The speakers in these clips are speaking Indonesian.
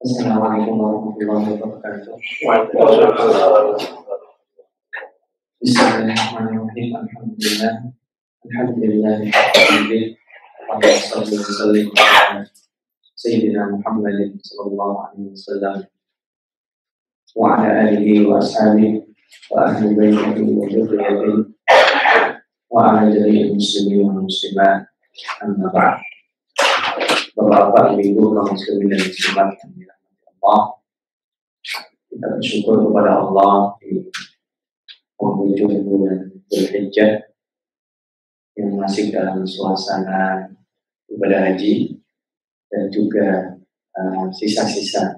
Assalamualaikum warahmatullahi wabarakatuh. Bismillahirrahmanirrahim. Alhamdulillah. Alhamdulillah. Alhamdulillah. Sayyidina Muhammadin sallallahu alaihi wasallam wa ala alihi wa ashabihi wa ahli baitihi wa dzurriyyatihi wa ala jami'il muslimin wa muslimat amma ba'd. Bapak-bapak, ibu, kaum muslimin dan muslimat yang dirahmati Allah. Kita bersyukur kepada Allah di penghujung bulan Dzulhijjah yang masih dalam suasana ibadah haji dan juga sisa-sisa uh,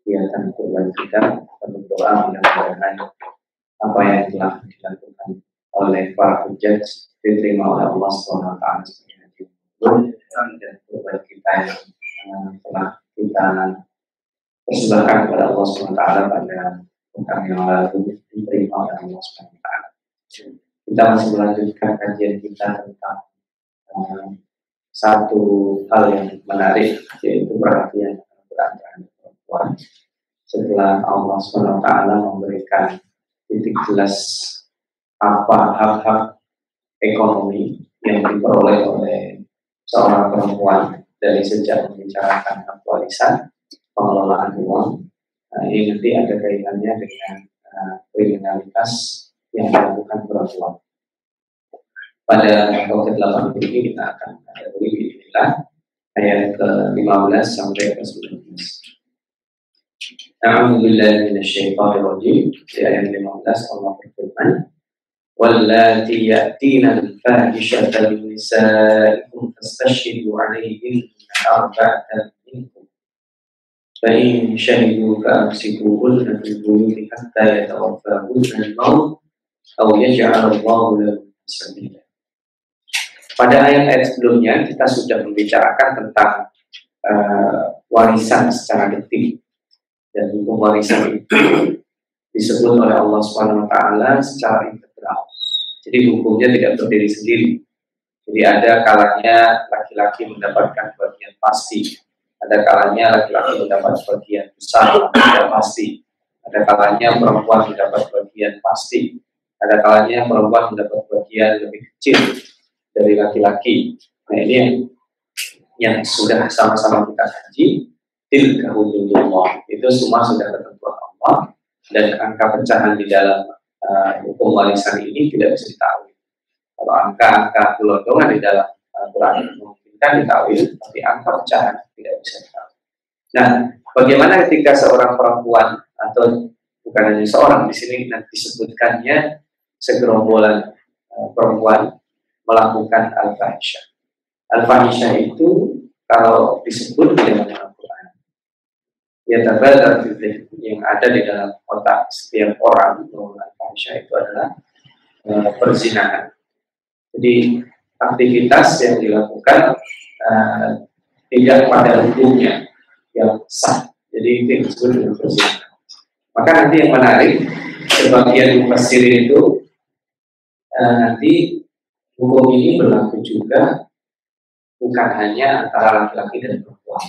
kegiatan kurban kita dan berdoa mudah-mudahan apa yang telah dilakukan oleh para hujat diterima oleh Allah SWT kurban kita yang uh, telah kita persembahkan kepada Allah SWT pada pekan yang lalu diterima oleh Allah SWT. Kita masih melanjutkan kajian kita tentang uh, satu hal yang menarik yaitu perhatian perhatian perempuan setelah Allah SWT memberikan titik jelas apa hak-hak ekonomi yang diperoleh oleh seorang perempuan dari sejak membicarakan hak warisan, pengelolaan uang. Nah, ini nanti ada kaitannya dengan uh, kriminalitas yang dilakukan perempuan. Pada ayat ke-8 ini kita akan ada bismillah ayat ke-15 sampai ke-19. A'udzu billahi rajim. Di ayat 15 Allah berfirman, واللاتي يأتين الفاحشة من نسائكم فاستشهدوا عليهن أربعة منكم فإن شهدوا فأمسكوهن في البيوت حتى يتوفاهن الموت أو يجعل الله لهم سبيلا Pada ayat-ayat sebelumnya kita sudah membicarakan tentang uh, warisan secara detik dan hukum warisan itu disebut oleh Allah Subhanahu wa taala secara integral. jadi hukumnya tidak berdiri sendiri. Jadi ada kalanya laki-laki mendapatkan bagian pasti, ada kalanya laki-laki mendapat bagian besar, tidak pasti. Ada kalanya perempuan mendapat bagian pasti, ada kalanya perempuan mendapat bagian lebih kecil dari laki-laki. Nah ini yang, sudah sama-sama kita kaji, tilka hududullah. Itu semua sudah ketentuan Allah dan angka pecahan di dalam uh, hukum warisan ini tidak bisa ditahui. Kalau angka-angka gelondongan di dalam uh, Quran memungkinkan ditahui, tapi angka pecahan tidak bisa ditahui. Nah, bagaimana ketika seorang perempuan atau bukan hanya seorang di sini nanti disebutkannya segerombolan uh, perempuan melakukan al-fahisyah. Al-fahisyah itu kalau disebut di dalam Al-Quran, ya tabadar yang ada di dalam otak setiap orang bahwa al-fahisyah itu adalah uh, perzinahan. Jadi aktivitas yang dilakukan uh, tidak pada hukumnya yang sah. Jadi itu yang disebut dengan perzinahan. Maka nanti yang menarik sebagian mufassir itu uh, nanti hukum ini berlaku juga bukan hanya antara laki-laki dan perempuan.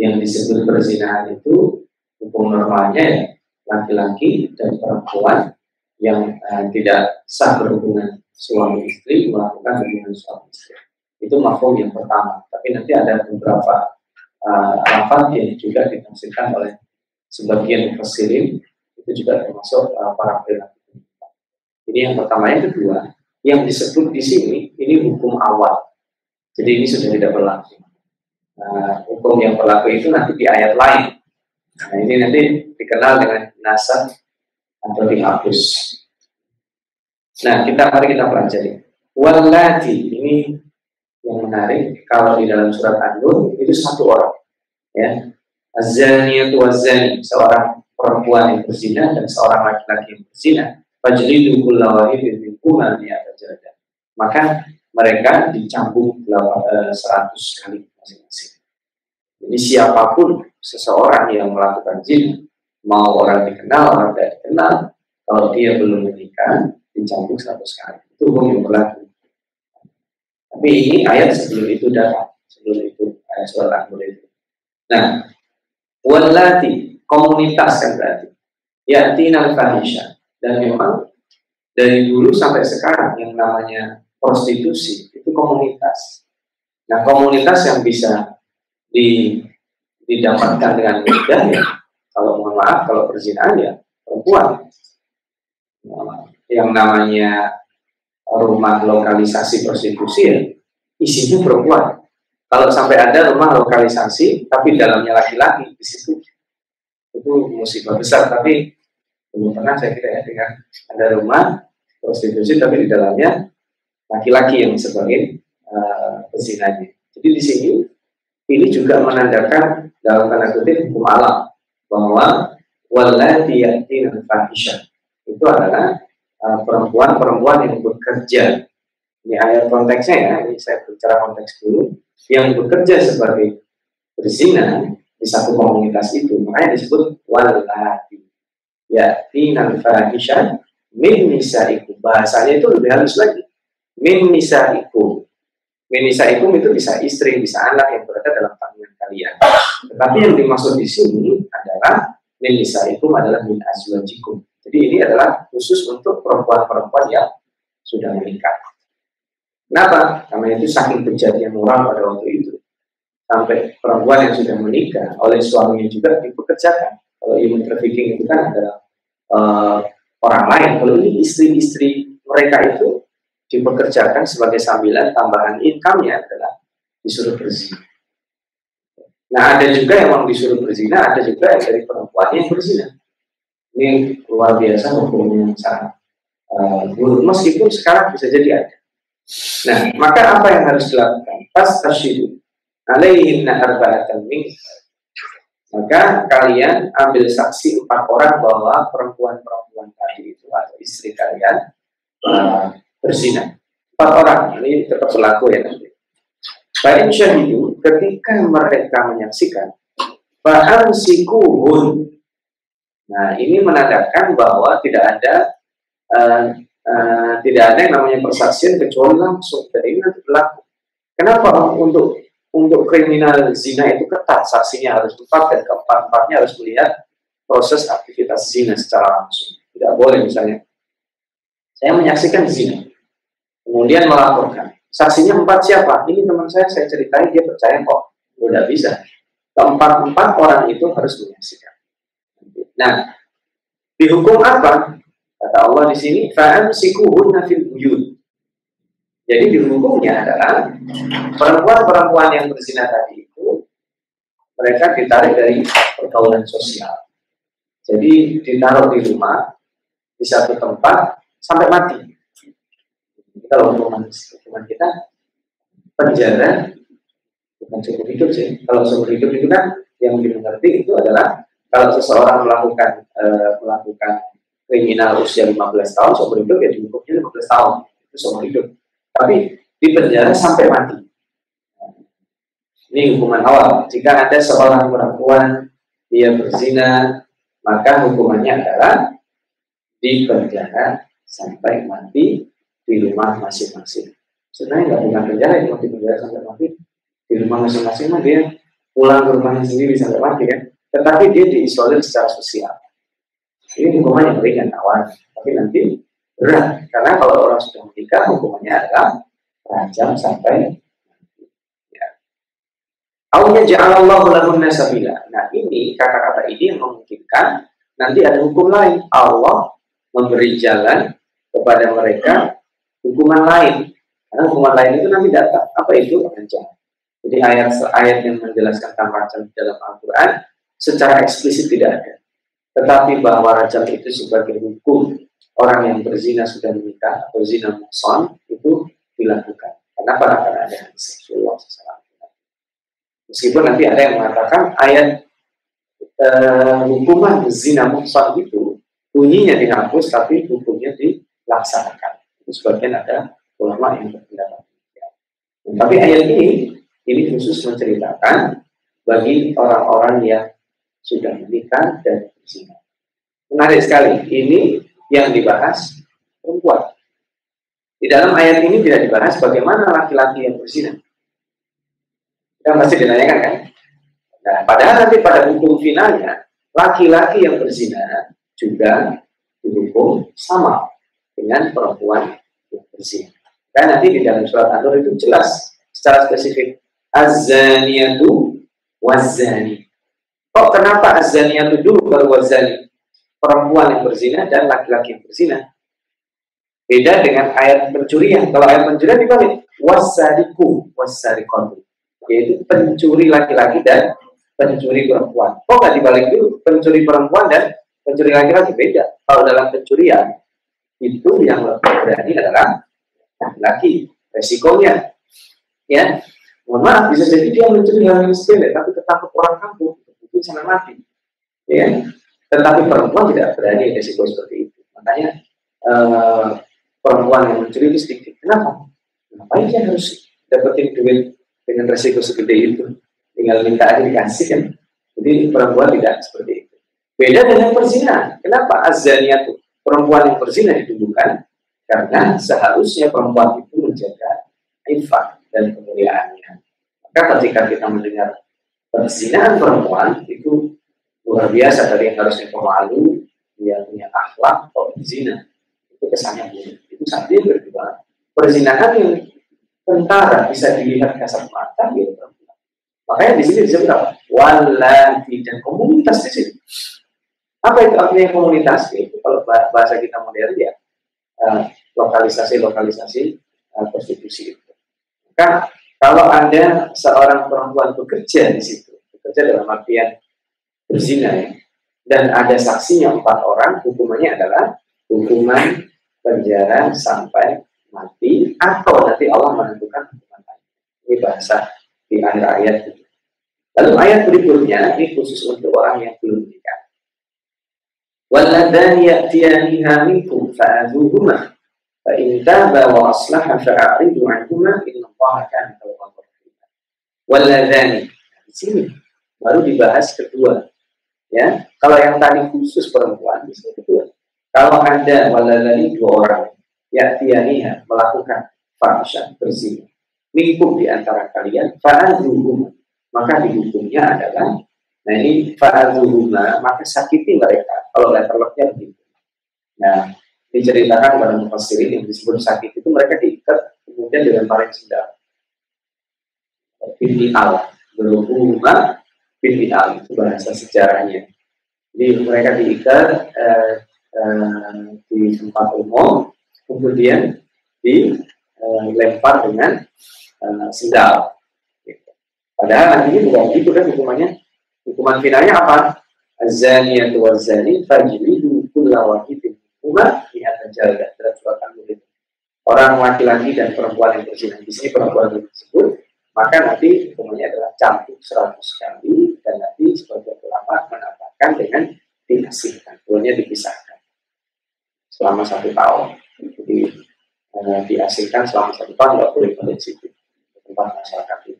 Yang disebut perzinahan itu hukum normalnya laki-laki dan perempuan yang uh, tidak sah berhubungan suami istri melakukan hubungan suami istri. Itu mafhum yang pertama. Tapi nanti ada beberapa uh, yang juga ditafsirkan oleh sebagian mufassirin itu juga termasuk uh, para perilaku. Ini yang pertama. Yang kedua, yang disebut di sini ini hukum awal. Jadi ini sudah tidak berlaku. Nah, hukum yang berlaku itu nanti di ayat lain. Nah, ini nanti dikenal dengan nasab atau dihapus. Nah, kita mari kita pelajari. Walati ini yang menarik kalau di dalam surat An-Nur itu satu orang. Ya. Azani atau azani seorang perempuan yang berzina dan seorang laki-laki yang berzina fajlidu mi'ata jaldah. Maka mereka dicambuk 100 eh, kali masing-masing. Jadi siapa pun seseorang yang melakukan zina, mau orang dikenal, orang tidak dikenal, kalau dia belum menikah, dicambuk 100 kali. Itu hukum yang berlaku. Tapi ini ayat sebelum itu datang, sebelum itu ayat surat al itu. Nah, Walati komunitas kan berarti. Ya tinal fahisha dan memang dari dulu sampai sekarang yang namanya prostitusi itu komunitas. Nah komunitas yang bisa di, didapatkan dengan mudah ya kalau mohon maaf kalau perzinahan ya perempuan. Nah, yang namanya rumah lokalisasi prostitusi ya isinya perempuan. Kalau sampai ada rumah lokalisasi tapi dalamnya laki-laki di situ itu musibah besar. Tapi belum pernah saya kira ya dengan ada rumah prostitusi tapi di dalamnya laki-laki yang sebagai uh. Jadi di sini ini juga menandakan dalam tanda kutip hukum alam bahwa walati yatina fahisha itu adalah uh, perempuan-perempuan yang bekerja. Ini ayat konteksnya ya, ini saya bicara konteks dulu. Yang bekerja sebagai berzina di satu komunitas itu makanya disebut walati yatina fahisha min nisaikum. Bahasanya itu lebih halus lagi. Min nisaikum min nisaikum itu bisa istri bisa anak yang berada dalam tanggungan kalian tetapi yang dimaksud di sini adalah min nisaikum adalah min azwajikum jadi ini adalah khusus untuk perempuan-perempuan yang sudah menikah Kenapa? Karena itu saking kejadian orang pada waktu itu. Sampai perempuan yang sudah menikah oleh suaminya juga dipekerjakan. Kalau human trafficking itu kan adalah uh, orang lain. Kalau ini istri-istri mereka itu dipekerjakan sebagai sambilan tambahan income-nya adalah disuruh berzina. Nah ada juga yang mau disuruh berzina, ada juga yang dari perempuan yang berzina. Ini luar biasa hukumnya yang sangat uh, meskipun sekarang bisa jadi ada. Nah, maka apa yang harus dilakukan? Pas tasyidu alaihinna arba'atan maka kalian ambil saksi empat orang bahwa perempuan-perempuan tadi itu atau istri kalian uh, berzina. Empat orang ini tetap berlaku ya nanti. Baik syahidu ketika mereka menyaksikan bahan sikuhun. Nah ini menandakan bahwa tidak ada uh, uh, tidak ada yang namanya persaksian kecuali langsung dan ini nanti berlaku. Kenapa untuk untuk kriminal zina itu ketat saksinya harus empat dan keempat empatnya harus melihat proses aktivitas zina secara langsung. Tidak boleh misalnya saya menyaksikan zina, kemudian melaporkan. Saksinya empat siapa? Ini teman saya, saya ceritain dia percaya kok. Udah bisa. Keempat empat orang itu harus menyaksikan. Nah, dihukum apa? Kata Allah di sini, fa'amsikuhunna fil buyut. Jadi di hukumnya adalah perempuan-perempuan yang berzina tadi itu mereka ditarik dari pergaulan sosial. Jadi ditaruh di rumah di satu tempat sampai mati. Kalau hukuman, hukuman kita penjara bukan seumur hidup sih. Kalau seumur hidup itu kan yang dimengerti itu adalah kalau seseorang melakukan e, melakukan kriminal usia 15 tahun seumur hidup ya dihukumnya 15 tahun. Itu seumur hidup. Tapi di penjara sampai mati. Ini hukuman awal. Jika ada seorang perempuan dia berzina maka hukumannya adalah di penjara sampai mati di rumah masing-masing sebenarnya nggak bukan penjara itu di penjara sampai mati di rumah masing-masing mah dia pulang ke rumahnya sendiri sampai mati kan tetapi dia diisolir secara sosial ini hukuman yang ringan awal, tapi nanti berat. Karena kalau orang sudah menikah, hukumannya adalah rajam sampai ya. Aunya ja'alallahu lahunna sabila. Nah ini, kata-kata ini yang memungkinkan nanti ada hukum lain. Allah memberi jalan kepada mereka hukuman lain. Karena hukuman lain itu nanti datang. Apa itu? Rajam. Jadi ayat-ayat yang menjelaskan tentang rajam dalam Al-Quran secara eksplisit tidak ada. Tetapi bahwa rajam itu sebagai hukum orang yang berzina sudah menikah atau zina muhson itu dilakukan. Kenapa? Karena ada seksual secara Meskipun nanti ada yang mengatakan ayat uh, hukuman zina muhson itu bunyinya dihapus tapi hukumnya dilaksanakan. Sebagian ada ulama yang berpendapat. Tapi ayat ini ini khusus menceritakan bagi orang-orang yang sudah menikah dan berzina. Menarik sekali. Ini yang dibahas perempuan. Di dalam ayat ini tidak dibahas bagaimana laki-laki yang berzina. Kita masih ditanyakan kan? Nah, padahal nanti pada hukum finalnya, laki-laki yang berzina juga dihukum sama dengan perempuan berzina. Kan nanti di dalam surat An-Nur itu jelas secara spesifik az-zaniyatu waz-zani. Oh, kenapa az-zaniyatu dulu baru waz-zani? Perempuan yang berzina dan laki-laki yang berzina. Beda dengan ayat pencurian. Kalau ayat pencurian dibalik wasadiku wasarikatu yaitu pencuri laki-laki dan pencuri perempuan. Oh nggak dibalik dulu pencuri perempuan dan pencuri laki-laki beda. Kalau dalam pencurian itu yang lebih berani adalah laki-laki. Resikonya, ya, mohon maaf bisa jadi dia mencuri hal yang sepele, tapi ketangkep orang kampung itu sana mati. Ya, tetapi perempuan tidak berani resiko seperti itu. Makanya eh, perempuan yang mencuri itu sedikit. Kenapa? Ngapain dia harus dapetin duit dengan resiko segede itu? Tinggal minta aja dikasih kan. Jadi perempuan tidak seperti itu. Beda dengan perzinahan. Kenapa tuh Perempuan yang berzina dituduhkan karena seharusnya perempuan itu menjaga infak dan kemuliaannya. Maka ketika kita mendengar perzinahan perempuan itu luar biasa dari yang harusnya pemalu, dia punya akhlak atau berzina. Itu kesannya buruk. Itu sampai berdua perzinahan yang tentara bisa dilihat kasat mata gitu makanya di sini disebut apa? Walati dan komunitas di sini apa itu artinya komunitas itu kalau bahasa kita modern ya uh, lokalisasi lokalisasi uh, prostitusi itu maka kalau ada seorang perempuan bekerja di situ bekerja dalam artian berzina ya dan ada saksinya empat orang hukumannya adalah hukuman penjara sampai mati atau nanti Allah menentukan hukuman lain. Ini bahasa di akhir ayat itu. Lalu ayat berikutnya ini khusus untuk orang yang belum menikah. Minkum fa'adhuhuma fa in taba wa aslaha fa'aridu anhuma inna Allah kana tawwabur rahim. Walladhani di sini baru dibahas kedua. Ya, kalau yang tadi khusus perempuan, di sini kedua. Kalau ada waladhani dua orang ya tianiha melakukan fahsyah berzina minkum di antara kalian fa'adzuhum maka dihukumnya adalah nah ini fa'adzuhum maka sakiti mereka kalau letterlocknya begitu nah diceritakan pada mufassirin yang disebut sakit itu mereka diikat kemudian dengan paling sendal binti al berhubungan binti al itu bahasa sejarahnya jadi mereka diikat eh, eh, di tempat umum kemudian dilempar eh, dengan uh, sendal. Gitu. Padahal nantinya bukan begitu kan hukumannya. Hukuman finalnya apa? Azaniyatu wazani fajlidu kulla wahidin huma di atas jalda dalam surat. Orang laki-laki dan perempuan yang berzina di sini perempuan yang tersebut maka nanti hukumannya adalah campur 100 kali dan nanti sebagai ulama mengatakan dengan diasingkan, kemudian dipisahkan selama satu tahun. Jadi uh, diasingkan selama satu tahun nggak boleh balik situ tempat masyarakat itu.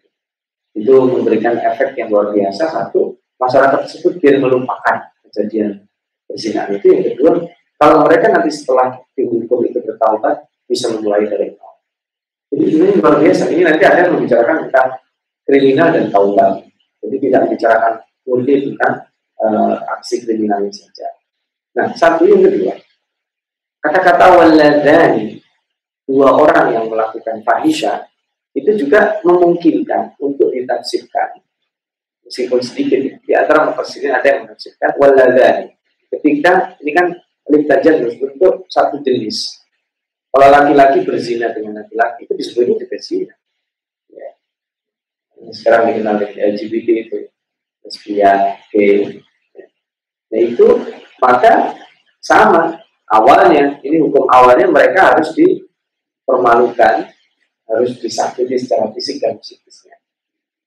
Itu memberikan efek yang luar biasa. Satu, masyarakat tersebut biar melupakan kejadian perzinahan itu. Yang kedua, kalau mereka nanti setelah dihukum itu bertaubat bisa memulai dari nol. Jadi ini luar biasa. Ini nanti yang membicarakan tentang kriminal dan taubat. Jadi tidak membicarakan murni tentang uh, aksi kriminalnya saja. Nah, satu yang kedua, Kata-kata waladani, dua orang yang melakukan fahisha, itu juga memungkinkan untuk ditafsirkan. Meskipun sedikit, ya. di antara mufassirin ada yang menafsirkan waladani. Ketika, ini kan alif tajam untuk satu jenis. Kalau laki-laki berzina dengan laki-laki, itu disebutnya juga zina. Ya. Sekarang dikenal dengan LGBT itu, lesbian, gay. Nah itu, maka sama awalnya ini hukum awalnya mereka harus dipermalukan harus disakiti secara fisik dan psikisnya.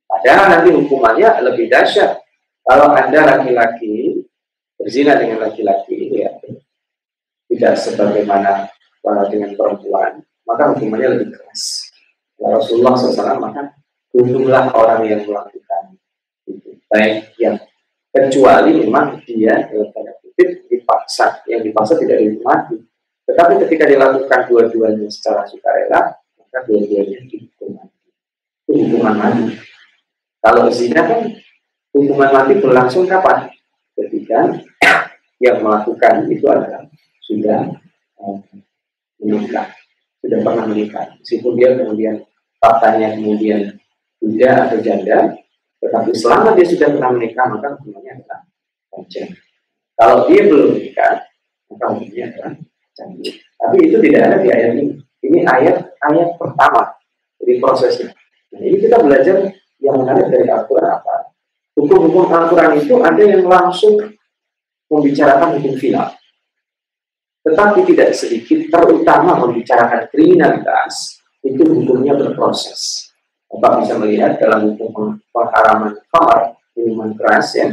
Padahal nanti hukumannya lebih dahsyat. Kalau anda laki-laki berzina dengan laki-laki ya tidak sebagaimana dengan perempuan maka hukumannya lebih keras. Ya Rasulullah SAW maka bunuhlah orang yang melakukan itu. Baik yang kecuali memang dia dalam tanda kutip dipaksa, yang dipaksa tidak dinikmati. Tetapi ketika dilakukan dua-duanya secara sukarela, maka dua-duanya dihukum mati. Itu hukuman mati. Kalau zina kan hukuman mati berlangsung kapan? Ketika yang melakukan itu adalah sudah um, menikah, sudah pernah menikah. Meskipun dia kemudian faktanya kemudian tidak atau janda, tetapi selama dia sudah pernah menikah maka hukumannya adalah wajib. Kalau dia belum menikah, maka hukumnya adalah canggih. Tapi itu tidak ada di ayat ini. Ini ayat ayat pertama dari prosesnya. Nah, ini kita belajar yang menarik dari Al-Quran apa? Hukum-hukum Al-Quran itu ada yang langsung membicarakan hukum final. Tetapi tidak sedikit, terutama membicarakan kriminalitas, itu hukumnya berproses. Bapak bisa melihat dalam hukum pengharaman khamar, minuman keras ya,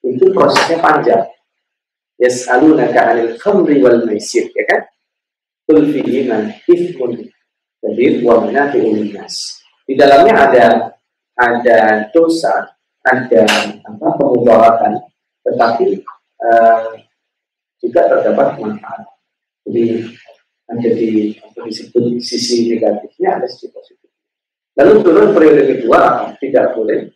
itu prosesnya panjang. Yas'alunaka 'anil khamri wal maisir, ya kan? Qul fihima ithmun kabir wa manafi'un. Di dalamnya ada ada dosa, ada apa pemudaratan, tetapi uh, juga terdapat manfaat. Jadi ada di disebut sisi negatifnya ada sisi positif. Lalu turun periode kedua tidak boleh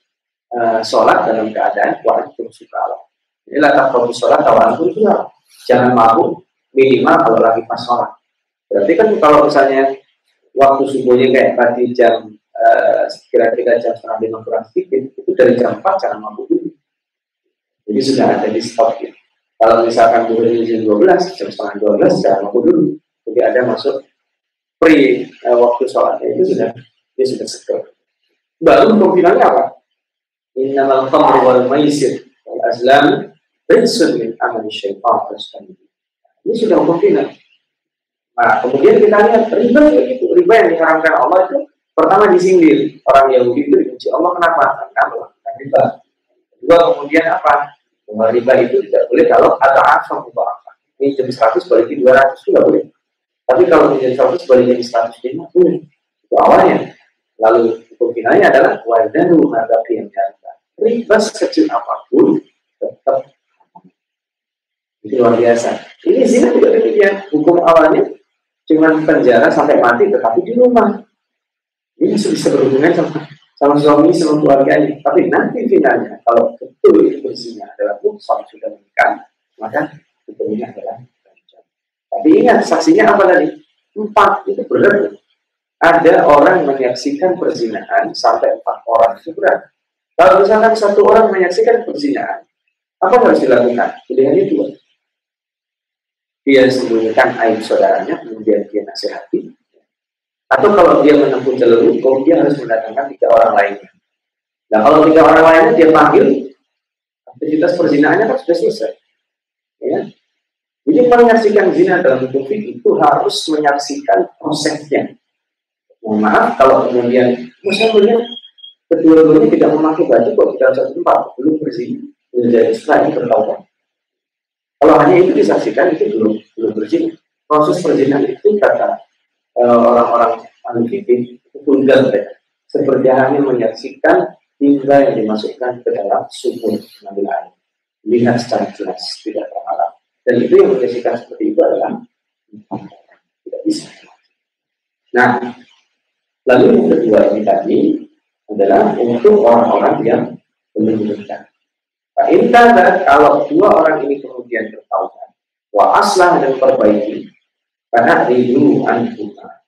uh, sholat dalam keadaan wajib suka Allah. Inilah takut sholat kawan pun juga jangan mabuk minimal kalau lagi pas sholat. Berarti kan kalau misalnya waktu subuhnya kayak tadi jam uh, kira-kira jam setengah lima kurang sedikit itu dari jam 4 jangan mabuk dulu. Jadi sudah ada di stop gitu. Kalau misalkan bulan jam 12, jam setengah 12 jangan mabuk dulu. Jadi ada masuk pre uh, waktu sholatnya itu sudah dia sudah seger. Baru pembinanya apa? Innamal khamru wal maisir wal azlam rinsun min amali syaitan Ini sudah final. Nah, kemudian kita lihat riba itu riba yang diharamkan Allah itu pertama disindir orang Yahudi itu dibenci Allah kenapa? Karena melakukan riba. Kedua kemudian apa? Bahwa riba itu tidak boleh kalau ada asam mubarakah. Ini jam 100 balik 200 itu tidak boleh. Tapi kalau jam 100 balik jadi 150 boleh. Itu awalnya. Lalu hukum finalnya adalah wadaru madafi yang janda. Riba sekecil apa pun tetap itu luar biasa. Ini zina juga demikian. Hukum awalnya cuma penjara sampai mati, tetapi di rumah. Ini bisa berhubungan sama sama suami sama keluarganya. Tapi nanti finalnya kalau betul itu bersihnya adalah suami sudah menikah, maka hukumnya adalah Tapi ingat saksinya apa tadi? Empat itu berat. Ada orang menyaksikan perzinahan sampai empat orang itu berat. Kalau misalkan satu orang menyaksikan perzinahan, apa harus dilakukan? Pilihannya dua dia sembunyikan aib saudaranya, kemudian dia nasihati. Atau kalau dia menempuh jalur hukum, dia harus mendatangkan tiga orang lainnya. Nah kalau tiga orang lainnya dia panggil, aktivitas perzinahannya kan sudah selesai. Ya. Jadi menyaksikan zina dalam hukum itu harus menyaksikan prosesnya. Mohon maaf kalau kemudian, misalnya kedua-duanya tidak memakai baju kok di dalam satu tempat belum berzina, menjadi setelah bertahun kalau hanya itu disaksikan itu belum belum berzina. Proses perzinahan itu kata uh, orang-orang ahli fikih itu tunggal mereka. Seperti hanya menyaksikan hingga yang dimasukkan ke dalam sumur mengambil air. Lihat secara jelas, tidak terhalang. Dan itu yang menyaksikan seperti itu adalah tidak bisa. Nah, lalu yang kedua ini tadi adalah untuk orang-orang yang belum menikah. Intada kalau dua orang ini kemudian bertaubat, wa aslah dan perbaiki, karena ridu anhuma.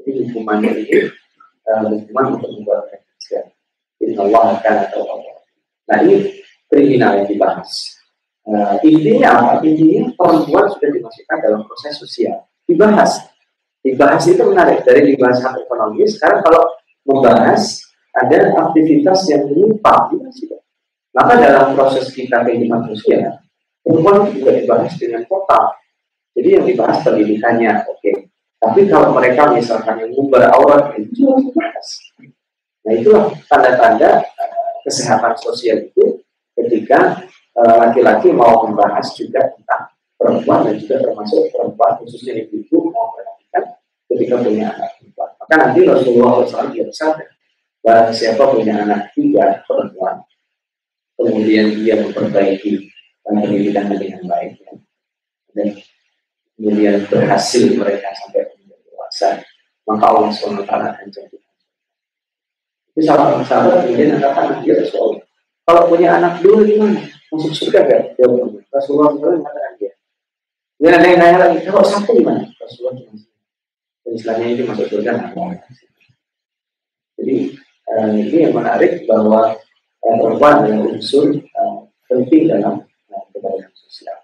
Jadi hukumannya ini uh, hukuman untuk membuat kekecewaan. Inna Allah akan Allah. Nah ini kriminal yang dibahas. Uh, intinya apa? Intinya perempuan sudah dimasukkan dalam proses sosial. Dibahas. Dibahas itu menarik. Dari dibahas hak ekonomi, sekarang kalau membahas ada aktivitas yang menyimpang, itu maka dalam proses kita kehidupan sosial, perempuan juga dibahas dengan total. Jadi yang dibahas pendidikannya, oke. Okay. Tapi kalau mereka misalkan yang mengubah aurat, itu juga dibahas. Nah itulah tanda-tanda uh, kesehatan sosial itu ketika eh, laki-laki mau membahas juga tentang perempuan dan juga termasuk perempuan khususnya ibu-ibu mau perhatikan ketika punya anak perempuan. Maka nanti Rasulullah SAW dia bersabda, siapa punya anak tiga perempuan, kemudian dia memperbaiki pendidikan dengan baik ya. dan kemudian berhasil mereka sampai menjadi dewasa maka Allah SWT akan jadi itu salah sahabat kemudian mengatakan dia Rasul kalau punya anak dua gimana? Masuk surga gak? Jawab Rasulullah SAW mengatakan dia. Kemudian ada yang nanya lagi, kalau satu gimana? Rasulullah cuma dan istilahnya itu masuk surga. Jadi uh, ini yang menarik bahwa perempuan adalah unsur uh, penting dalam uh, keberadaan sosial.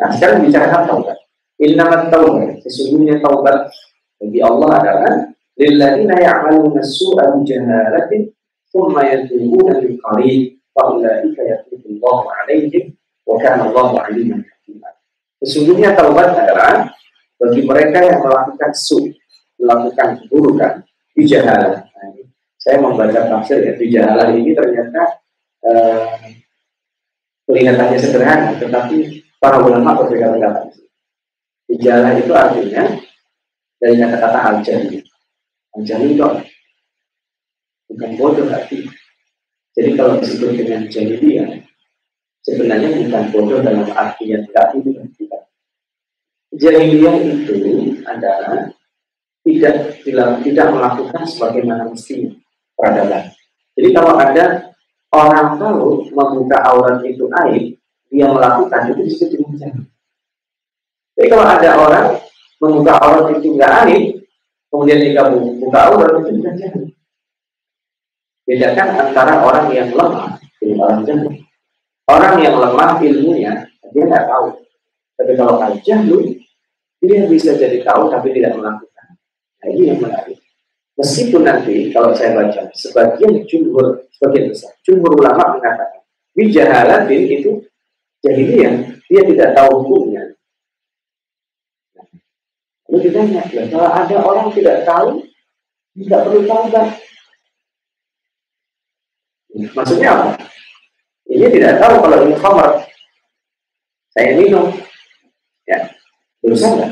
Nah sekarang bicara taubat. Innamat taubat, sesungguhnya taubat bagi Allah adalah lilladzina ya'maluna su'a bi jahalatin thumma yatubuna min qarib fa ulaika yatubu Allah 'alaihim wa kana Allah 'aliman hakima. Sesungguhnya taubat adalah bagi mereka yang melakukan su, melakukan keburukan, bijahalah. Nah, saya membaca tafsir ya, bijahalah ini ternyata eh, sederhana, tetapi para ulama berbeda pendapat. Bijahalah itu artinya dari kata-kata al-jahil. Al-jahil itu bukan bodoh artinya. Jadi kalau disebut dengan jahiliyah, sebenarnya bukan bodoh dalam arti yang tidak itu tidak. Jahiliyah itu adalah tidak, tidak melakukan sebagaimana mestinya peradaban. Jadi kalau ada orang tahu membuka aurat itu aib, dia melakukan itu disebut dengan. Jadi kalau ada orang membuka aurat itu nggak aib, kemudian jika buka aurat itu bukan jahil. Bedakan antara orang yang lemah dengan orang jahil. Orang yang lemah ilmunya, dia nggak tahu. Tapi kalau al jahil, dia bisa jadi tahu tapi tidak melakukan. Nah ini yang menarik. Meskipun nanti kalau saya baca sebagian jumhur sebagian besar jumhur ulama mengatakan bijahalatin itu jahiliyah dia tidak tahu hukumnya Lalu ditanya, ya, kalau ada orang tidak tahu, tidak perlu tahu kan? Maksudnya apa? Ini tidak tahu kalau ini khamar. Saya minum. Ya, dosa enggak?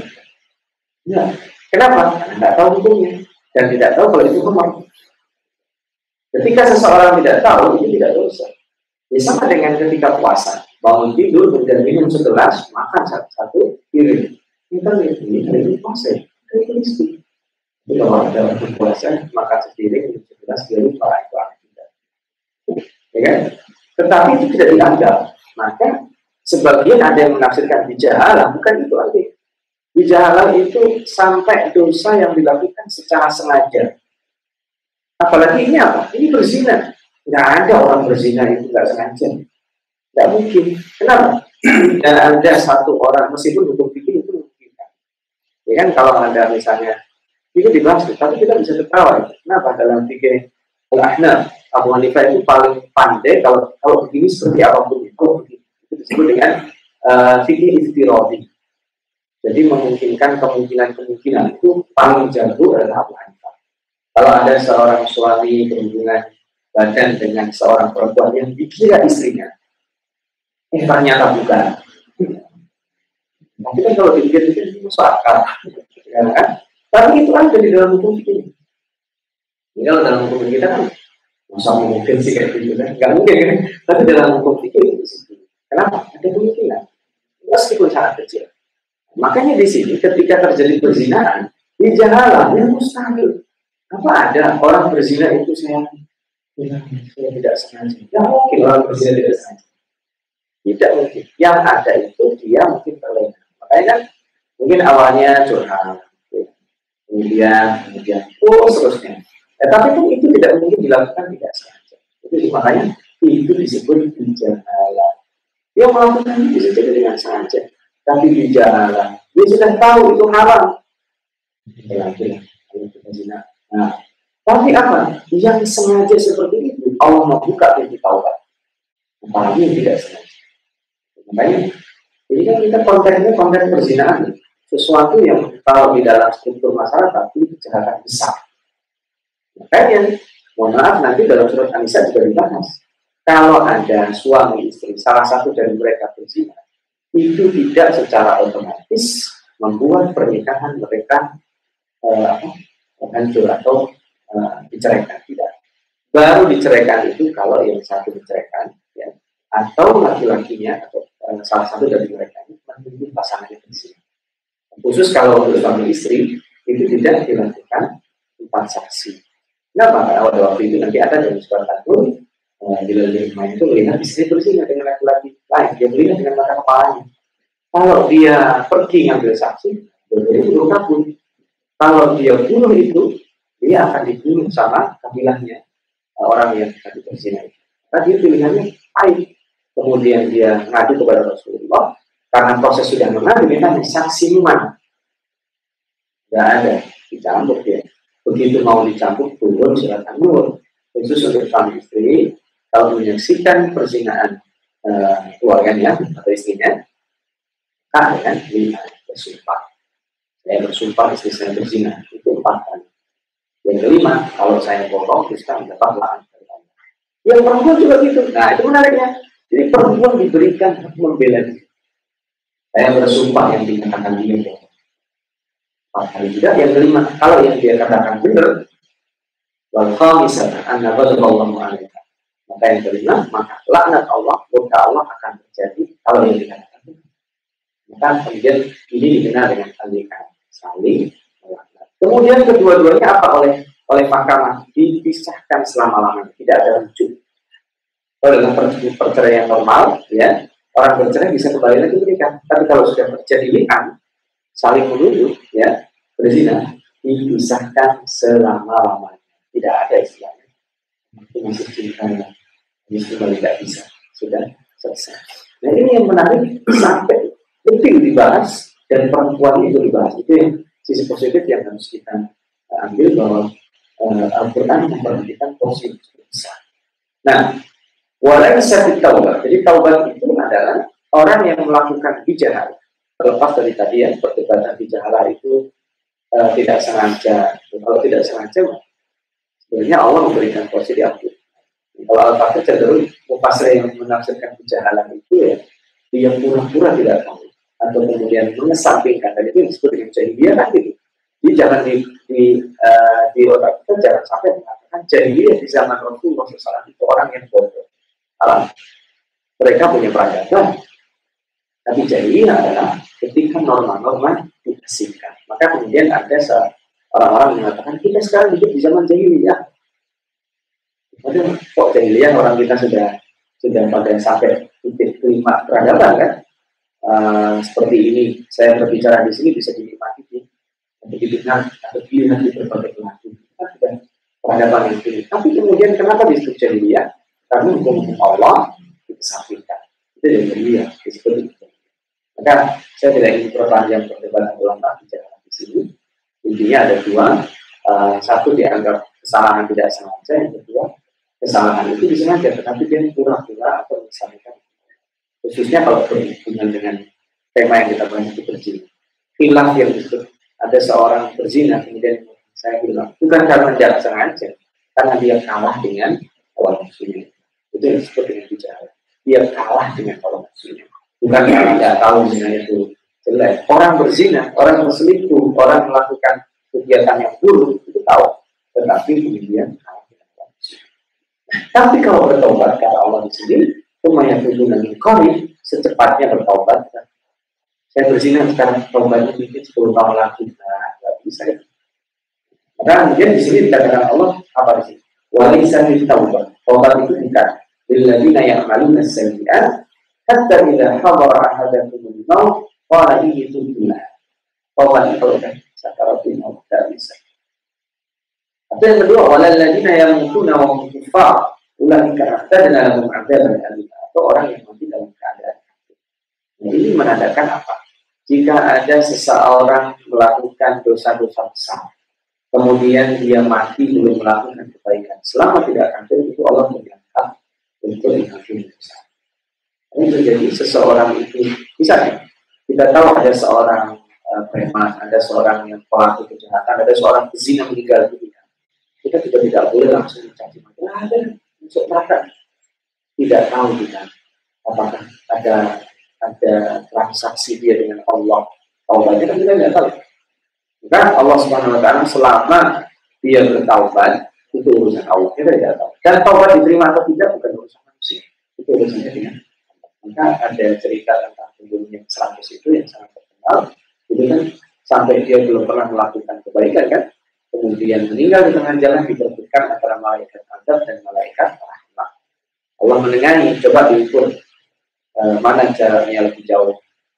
Ya. Kenapa? Karena tahu hukumnya. Dan tidak tahu kalau itu khamar. Ketika seseorang tidak tahu, itu tidak dosa. Ya sama dengan ketika puasa. Bangun tidur, kemudian minum segelas, makan satu piring kita lihat ini hari ini puasa, hari ini mesti. Jadi kalau ada waktu puasa, maka sepiring sebelas dia lupa itu tidak. Ya kan? Tetapi itu tidak dianggap. Maka sebagian ada yang menafsirkan bijahalah, bukan itu arti. Bijahalah itu sampai dosa yang dilakukan secara sengaja. Apalagi ini apa? Ini berzina. Nggak ada orang berzina itu nggak sengaja. Nggak mungkin. Kenapa? Dan ada satu orang, meskipun hukum fikih Ya kan kalau ada misalnya itu dibahas, tapi kita bisa tertawa. Kenapa dalam fikih al-ahnaf Abu Hanifah itu paling pandai kalau kalau begini seperti apa pun itu itu disebut dengan uh, fikih istirodi. Jadi memungkinkan kemungkinan-kemungkinan itu paling jago adalah Hanifah. Kalau ada seorang suami berhubungan badan dengan seorang perempuan yang dikira istrinya, eh ternyata bukan. Tapi kan kalau dipikir-pikir itu masuk. Ya kan? Tapi itu ada di dalam hukum kita. Ini kalau dalam hukum kita kan masa mungkin sih kayak gitu kan? Gak mungkin kan? Tapi dalam hukum kita itu Kenapa? Ada kemungkinan. Meskipun sangat kecil. Makanya di sini ketika terjadi perzinahan, di jalan yang mustahil. Apa ada orang berzina itu saya, tidak sengaja. Ya mungkin orang berzina tidak sengaja. Tidak mungkin. Yang ada itu dia mungkin terlena. Makanya kan mungkin awalnya curhat, kemudian kemudian terus terusnya. Ya, tapi pun itu tidak mungkin dilakukan tidak sengaja. Itu makanya itu disebut bijahalah. Dia melakukan itu bisa jadi dengan sengaja, tapi bijahalah. Dia sudah tahu itu haram. Lagi Nah, tapi apa? Yang sengaja seperti itu, Allah membuka pintu taubat. Apalagi yang tidak sengaja. Makanya jadi kan kita kontennya konten perzinahan, sesuatu yang kalau di dalam struktur masyarakat itu kejahatan besar. Makanya, mohon maaf nanti dalam surat An-Nisa juga dibahas. Kalau ada suami istri, salah satu dari mereka berzina, itu tidak secara otomatis membuat pernikahan mereka uh, hancur atau uh, diceraikan tidak. Baru diceraikan itu kalau yang satu diceraikan, ya, atau laki-lakinya atau Eh, salah satu dari mereka ini menunjuk pasangan yang sini. Khusus kalau untuk suami istri itu tidak dilakukan empat saksi. Kenapa? Karena pada waktu itu nanti ada dalam surat Al-Qur'an uh, di main itu melihat istri berzina dengan laki-laki lain, dia melihat dengan mata kepalanya. Kalau dia pergi ngambil saksi, berbeda itu kabur. Kalau dia bunuh itu, dia akan dibunuh sama kabilahnya orang yang tadi berzina itu. Tadi pilihannya baik. Kemudian dia ngadu kepada Rasulullah, karena proses sudah mengadu, dia tanya saksi mana? Tidak ada, dicampur dia. Begitu mau dicampur, turun surat an-nur. Khusus untuk suami istri, kalau menyaksikan perzinaan uh, keluarganya atau istrinya, kan, kan, lima bersumpah. Saya bersumpah istri saya berzina, itu empat kali. Yang kelima, kalau saya bohong, kita mendapat lahan Yang perempuan juga gitu. Nah, itu menariknya. Jadi perempuan diberikan hak membela diri. Saya bersumpah yang dikatakan dia bohong. Empat kali juga. Yang kelima, kalau yang dia katakan benar, wal khamisah anna ghadaballahu alaiha. Maka yang kelima, maka laknat Allah, murka Allah akan terjadi kalau yang dikatakan. Maka kemudian ini dikenal dengan alikan saling melaknat. Kemudian kedua-duanya apa oleh oleh mahkamah dipisahkan selama-lamanya, tidak ada rujuk. Kalau dalam perceraian normal, ya orang bercerai bisa kembali lagi menikah. Tapi kalau sudah terjadi lian, saling menuduh, ya berzina, dipisahkan selama-lamanya. Tidak ada istilahnya. Itu masih cinta, ini kembali tidak bisa. Sudah selesai. Nah ini yang menarik sampai lebih dibahas dan perempuan itu dibahas. Itu yang sisi positif yang harus kita ambil bahwa uh, Al-Quran memperhatikan porsi besar. Nah, walau sakit taubat. Jadi taubat itu adalah orang yang melakukan bijahala. Terlepas dari tadi yang perdebatan bijahala itu uh, tidak sengaja. Kalau tidak sengaja, sebenarnya Allah memberikan porsi di akhir. Kalau Al-Fatih cenderung mufasir yang menafsirkan bijahala itu ya, dia pura-pura tidak tahu atau kemudian mengesampingkan dan itu disebut dengan jahiliyah kan gitu. Jadi jangan di di, uh, di otak kita jangan sampai mengatakan jahiliyah di zaman Rasulullah SAW itu orang yang bodoh. Alam. Mereka punya peradaban, tapi jahiliyah adalah ketika norma-norma diasingkan. Maka kemudian ada orang-orang mengatakan kita sekarang hidup di zaman jahiliyah. Padahal kok jahiliyah orang kita sudah sudah pada sampai titik kelima peradaban kan? Uh, seperti ini saya berbicara di sini bisa dinikmati di didengar atau dilihat di berbagai pelaku kita sudah peradaban tinggi. Tapi kemudian kenapa disebut jahiliyah karena hukum Allah dikesampingkan itu yang jahiliyah disebut itu maka saya tidak ingin perpanjang perdebatan ulama bicara di sini intinya ada dua uh, satu dianggap kesalahan tidak sengaja yang kedua kesalahan itu disengaja tetapi dia pura-pura atau misalnya khususnya kalau berhubungan dengan tema yang kita bahas itu berzina. Hilang yang disebut ada seorang berzina kemudian saya bilang bukan karena tidak sengaja karena dia kalah dengan kawan muslim itu yang disebut dengan bicara. Dia kalah dengan kawan muslim bukan karena tidak tahu zina itu jelek orang berzina orang berselingkuh orang melakukan kegiatan yang buruk itu tahu tetapi kemudian tapi kalau bertobat karena Allah di sini Lumayan tubuh dan kori secepatnya bertobat. Saya berzina sekarang tobatnya mungkin 10 tahun lagi. Nah, nggak bisa ya. Maka kemudian di sini dikatakan Allah apa di sini? Walisa min taubat. Taubat itu bukan lilladzina ya'maluna sayyi'at hatta idza hadara ahadakumul maut qala inni tubtu Taubat itu kan sakaratul maut tidak bisa. Atau yang kedua, walalladzina yamutuna wa hum kuffar ulangika a'tadna lahum 'adzaban alim atau orang yang mati dalam keadaan Nah, ini menandakan apa? Jika ada seseorang melakukan dosa-dosa besar, kemudian dia mati belum melakukan kebaikan, selama tidak kafir itu Allah mengangkat untuk mengampuni dosa. Ini terjadi seseorang itu, misalnya kita tahu ada seorang uh, preman, ada seorang yang pelaku kejahatan, ada seorang pezina meninggal dunia. Kita juga tidak boleh langsung mencaci maki. Ada masuk neraka. Tidak tahu kita apakah ada ada transaksi dia dengan Allah. Taubatnya kan kita tidak tahu. Maka Allah Subhanahu Wa Taala selama dia bertaubat itu urusan Allah kita tidak tahu. Dan taubat diterima atau tidak bukan urusan manusia. Itu urusannya dengan maka ada cerita tentang pembunuh yang seratus itu yang sangat terkenal. Itu kan sampai dia belum pernah melakukan kebaikan kan, kemudian meninggal di tengah jalan diperbutkan antara malaikat adab dan malaikat rahmat. Allah mendengahi, coba diukur uh, mana jaraknya lebih jauh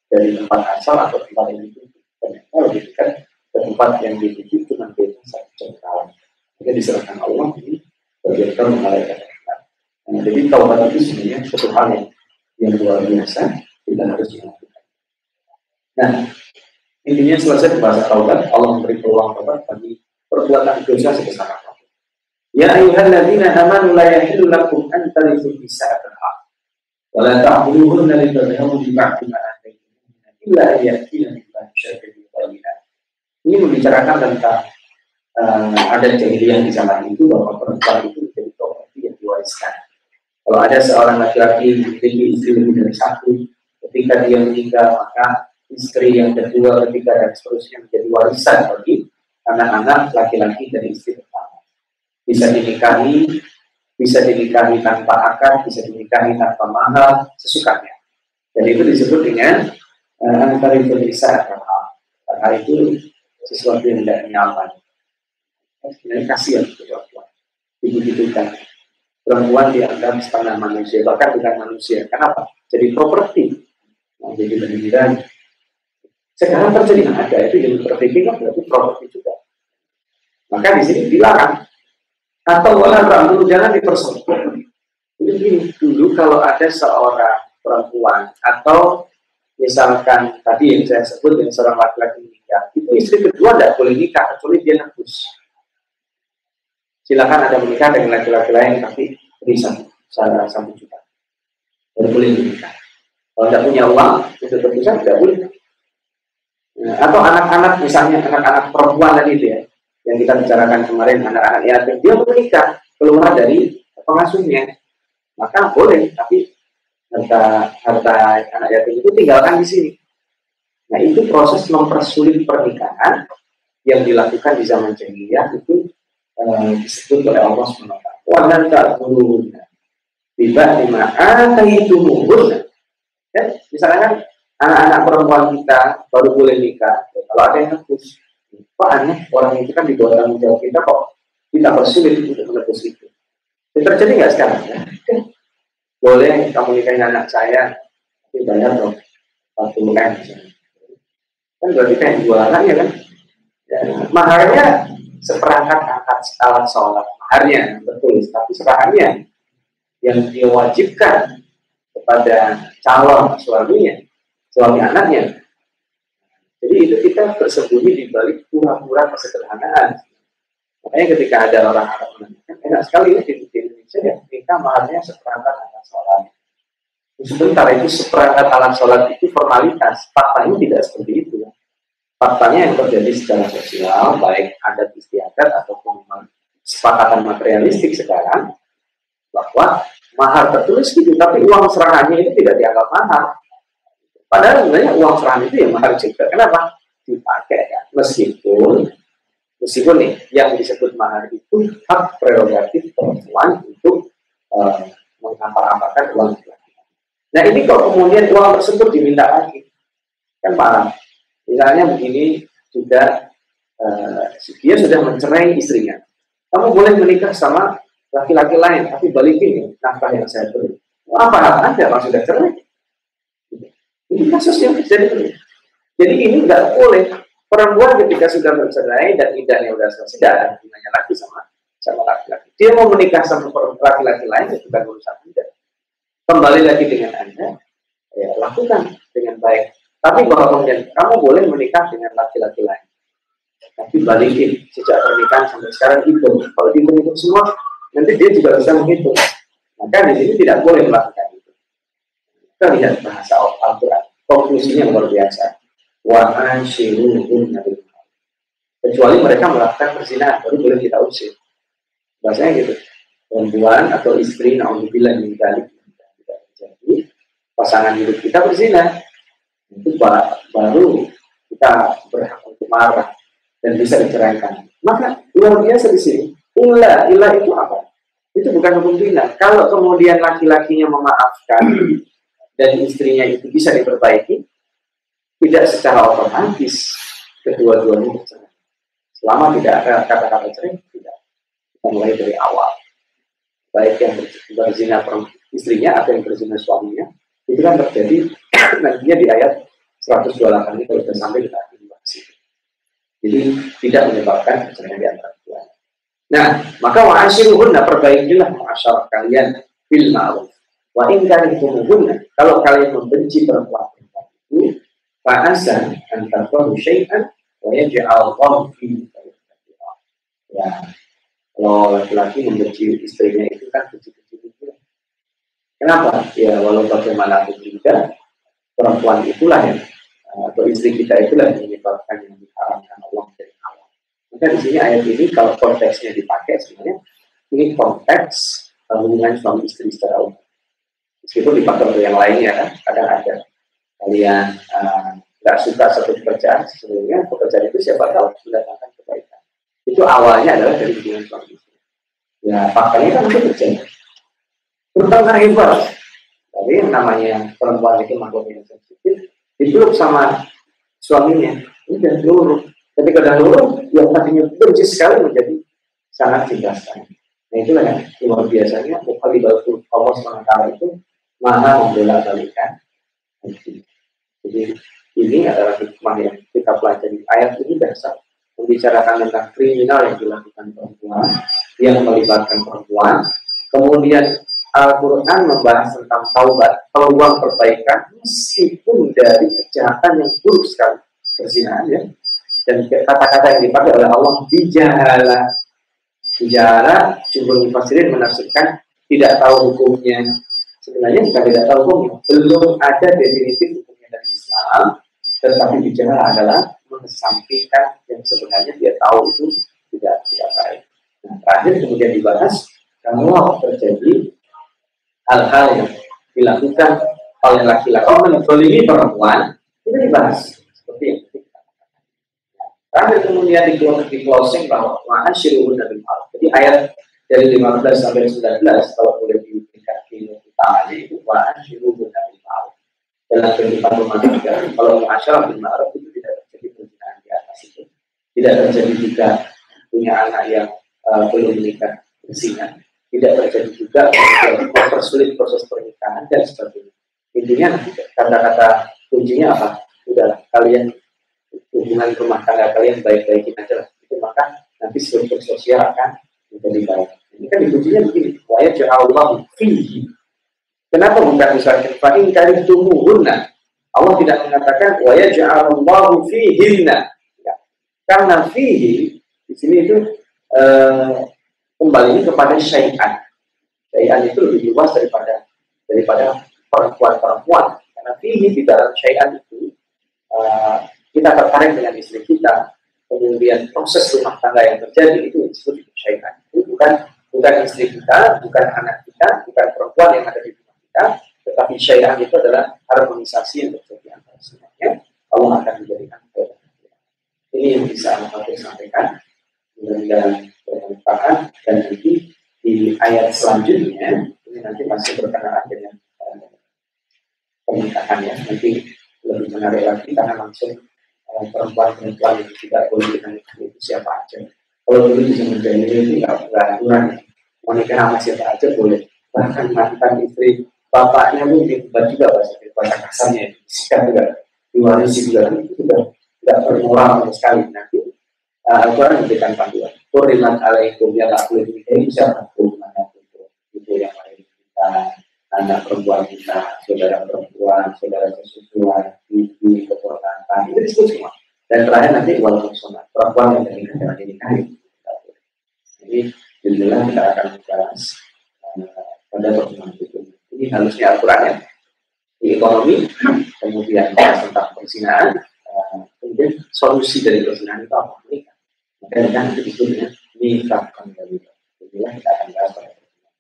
dari tempat asal atau tempat yang dituju. Ternyata lebih dekat ke tempat yang dituju cuma beda satu jengkal. Jadi diserahkan Allah ini berbiarkan malaikat. Nah, jadi taubat itu sebenarnya suatu hal yang, yang luar biasa kita harus dilakukan. Nah, intinya selesai bahasa taubat, Allah memberi peluang taubat bagi perbuatan dosa sebesar apa pun. Ya ayyuhalladzina amanu la yahillu lakum an tarithu nisa'atal haq wa la ta'khudhuhunna litadhhabu bi ba'di ma illa yatina min fahishatin Ini membicarakan tentang uh, ada jahiliyah di zaman itu bahwa perempuan itu menjadi properti yang diwariskan. Kalau ada seorang laki-laki memiliki istri lebih dari satu, ketika dia meninggal maka istri yang kedua, ketiga dan seterusnya menjadi warisan bagi anak-anak laki-laki dari istri pertama. Bisa dinikahi, bisa dinikahi tanpa akad, bisa dinikahi tanpa mahal, sesukanya. Dan itu disebut dengan antara itu bisa karena itu sesuatu yang tidak nyaman. Sebenarnya kasihan perempuan, kan perempuan dianggap setengah manusia, bahkan bukan manusia. Kenapa? Jadi properti, nah, jadi sekarang terjadi ada itu jadi berpikir kan berarti properti juga. Maka di sini dilarang atau wala dulu jangan dipersoalkan. Ini dulu kalau ada seorang perempuan atau misalkan tadi yang saya sebut yang seorang laki-laki itu istri kedua tidak boleh nikah kecuali dia nebus. Silakan ada menikah dengan laki-laki lain tapi beri satu, satu juta. Baru boleh nikah. Kalau tidak punya uang untuk tebusan tidak boleh. Nah, atau anak-anak misalnya anak-anak perempuan tadi itu ya, yang kita bicarakan kemarin anak-anak yatim dia menikah keluar dari pengasuhnya maka boleh tapi harta harta anak yatim itu tinggalkan di sini. Nah itu proses mempersulit pernikahan yang dilakukan di zaman jahiliyah itu disebut oleh Allah SWT. Walan tak tiba lima itu muhur. Ya, misalnya kan anak-anak perempuan kita baru boleh nikah. Kalau ada yang hapus, kok aneh orang itu kan di bawah tanggung jawab kita kok kita bersulit untuk menebus itu. Itu terjadi nggak sekarang? Ya? boleh kamu nikahin anak saya tapi bayar dong 40 M kan berarti kan jualan ya kan ya, maharnya seperangkat angkat alat sholat maharnya betul tapi serahannya yang diwajibkan kepada calon suaminya suami anaknya jadi itu kita bersembunyi di balik pura-pura kesederhanaan makanya ketika ada orang Arab menanyakan enak sekali ya di Indonesia ya nikah maharnya seperangkat alat sholat. Sebentar itu seperangkat alat sholat itu formalitas. Faktanya tidak seperti itu. Faktanya yang terjadi secara sosial, baik adat istiadat ataupun sepakatan materialistik sekarang, bahwa mahar tertulis gitu, tapi uang serangannya itu tidak dianggap mahar. Padahal sebenarnya uang serangan itu ya mahar juga. Kenapa? Dipakai ya. Meskipun meskipun nih yang disebut mahar itu hak prerogatif perempuan untuk uh, mengampar-amparkan uang Nah ini kok kemudian uang tersebut diminta lagi, kan parah. Misalnya begini juga uh, dia sudah mencerai istrinya. Kamu boleh menikah sama laki-laki lain, tapi balikin ya nafkah yang saya beri. Apa ada kalau sudah cerai? Ini kasus yang terjadi. Jadi ini nggak boleh perempuan ketika sudah bercerai dan idahnya sudah selesai, tidak ada hubungannya lagi sama sama laki-laki. Dia mau menikah sama laki-laki lain itu bukan urusan Anda. Kembali lagi dengan Anda, ya lakukan dengan baik. Tapi bahwa kemudian kamu boleh menikah dengan laki-laki lain. Tapi balikin sejak pernikahan sampai sekarang itu. Kalau dihitung semua, nanti dia juga bisa menghitung. Maka di sini tidak boleh melakukan itu. Kita lihat bahasa Al-Quran. Konklusinya luar biasa. Kecuali mereka melakukan perzinahan, baru boleh kita usir bahasanya gitu perempuan atau istri naudzubillah min tidak terjadi pasangan hidup kita berzina itu baru kita berhak untuk marah dan bisa diceraikan. Maka luar biasa di sini. Ilah ilah itu apa? Itu bukan hukum kalau kemudian laki-lakinya memaafkan dan istrinya itu bisa diperbaiki tidak secara otomatis kedua-duanya bercerai. Selama tidak ada kata-kata cerai tidak. Mulai dari awal. Kita baik yang berzina istrinya atau yang berzina suaminya itu kan terjadi nantinya di ayat 128 ini kalau sudah sampai kita akan bahas. Jadi tidak menyebabkan perceraian di antara kedua. Nah, maka wa'ashiruhunna perbaikilah masyarakat kalian bil ma'ruf. Wa in karihtumuhunna kalau kalian membenci perempuan perempuan itu fa'asa an tarfahu syai'an wa yaj'al Allah fi Ya, kalau laki-laki membenci istrinya itu kan kecil-kecil itu. Kenapa? Ya, walau bagaimanapun juga, perempuan itulah yang atau istri kita itulah yang menyebabkan yang diharamkan Allah dari awal. Maka di sini ayat ini kalau konteksnya dipakai sebenarnya ini konteks hubungan suami istri secara umum. Meskipun dipakai untuk yang lainnya kan, kadang ada kalian uh, nggak uh, suka satu pekerjaan, sebelumnya pekerjaan itu siapa tahu mendatangkan kebaikan. Itu awalnya adalah dari hubungan suami istri. Ya faktanya kan itu terjadi. Terutama hebat. Tapi namanya perempuan itu makhluk yang sensitif, dipeluk sama suaminya. Udah luruh. Ketika udah luruh, yang tadinya benci sekali menjadi sangat cinta sekali. Nah itulah yang luar biasanya di bawah Allah SWT itu maha membela balikan. Jadi ini adalah hikmah yang kita pelajari. Ayat ini dasar membicarakan tentang kriminal yang dilakukan perempuan, yang melibatkan perempuan. Kemudian Al-Quran membahas tentang taubat, peluang perbaikan, meskipun dari kejahatan yang buruk sekali, berzinahan ya. Dan kata-kata yang dipakai oleh Allah, bijahala. Bijahala, jumhur mufassirin menafsirkan tidak tahu hukumnya. Sebenarnya bukan tidak tahu hukumnya, belum ada definitif hukumnya dari Islam, tetapi bijahala adalah mengesampingkan yang sebenarnya dia tahu itu tidak tidak baik. Nah, terakhir kemudian dibahas kalau terjadi hal-hal yang dilakukan oleh laki-laki. Menzolimi perempuan itu dibahas. Seperti yang Terakhir kemudian di, di closing bahwa ma'an syirun nabi Jadi ayat dari 15 sampai 19 kalau boleh diberikan di utamanya itu ma'an syirun nabi dalam kehidupan rumah tangga. Kalau masyarakat bin ma'ruf itu tidak terjadi perzinahan di atas itu. Tidak terjadi juga punya anak yang uh, belum menikah berzina tidak terjadi juga mempersulit proses pernikahan dan sebagainya. Intinya kata-kata kuncinya apa? Udah kalian hubungan rumah tangga kalian baik-baikin aja lah. Itu maka nanti struktur sosial akan menjadi baik. Ini kan kuncinya begini. Waya Allah fihi. Kenapa bukan misalnya fa'in kali tumuhunna? Allah tidak mengatakan waya Allah fihinna. Ya. Karena fihi di sini itu eh, kembali kepada syai'an. Syai'an itu lebih luas daripada daripada perempuan-perempuan. Karena fihi di dalam syai'an itu uh, kita tertarik dengan istri kita, kemudian proses rumah tangga yang terjadi itu disebut syai'an. Itu bukan bukan istri kita, bukan anak kita, bukan perempuan yang ada di rumah kita, tetapi syai'an itu adalah harmonisasi yang terjadi antara semuanya. Allah akan menjadikan Ini yang bisa saya sampaikan. Mudah-mudahan bermanfaat dan nanti di ayat selanjutnya ini nanti masih berkenaan dengan uh, pernikahan ya. Nanti lebih menarik lagi karena langsung uh, perempuan-perempuan yang tidak boleh kita itu siapa aja. Kalau dulu bisa menjadi itu nggak nggak aturan mau nikah sama siapa aja boleh. Bahkan mantan istri bapaknya pun dibuat juga bahasa bahasa kasarnya sikap juga. Diwarisi juga itu sudah tidak bermoral sekali. Nanti Al-Quran memberikan panduan. Kurimat alaikum ya lakuin ini bisa itu yang lain kita anak perempuan kita saudara perempuan saudara kesusuan ibu keponakan. Itu disebut semua. Dan terakhir nanti walaupun sunat. Perempuan yang negara ini kali jadi jelas kita akan membahas uh, pada pertemuan itu. Ini harusnya Al-Quran ya. Di ekonomi kemudian tentang persinaan uh, kemudian solusi dari persinaan itu apa? Menikah dan yang berikutnya nikahkan dari Inilah kita akan bahas pada pertemuan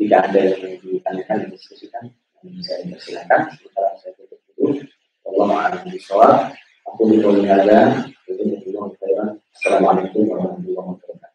Jika ada yang ditanyakan dan diskusikan, saya persilakan. Sementara saya tutup dulu. Allah a'lam bishawab. Aku di bawah ada. Assalamualaikum warahmatullahi wabarakatuh.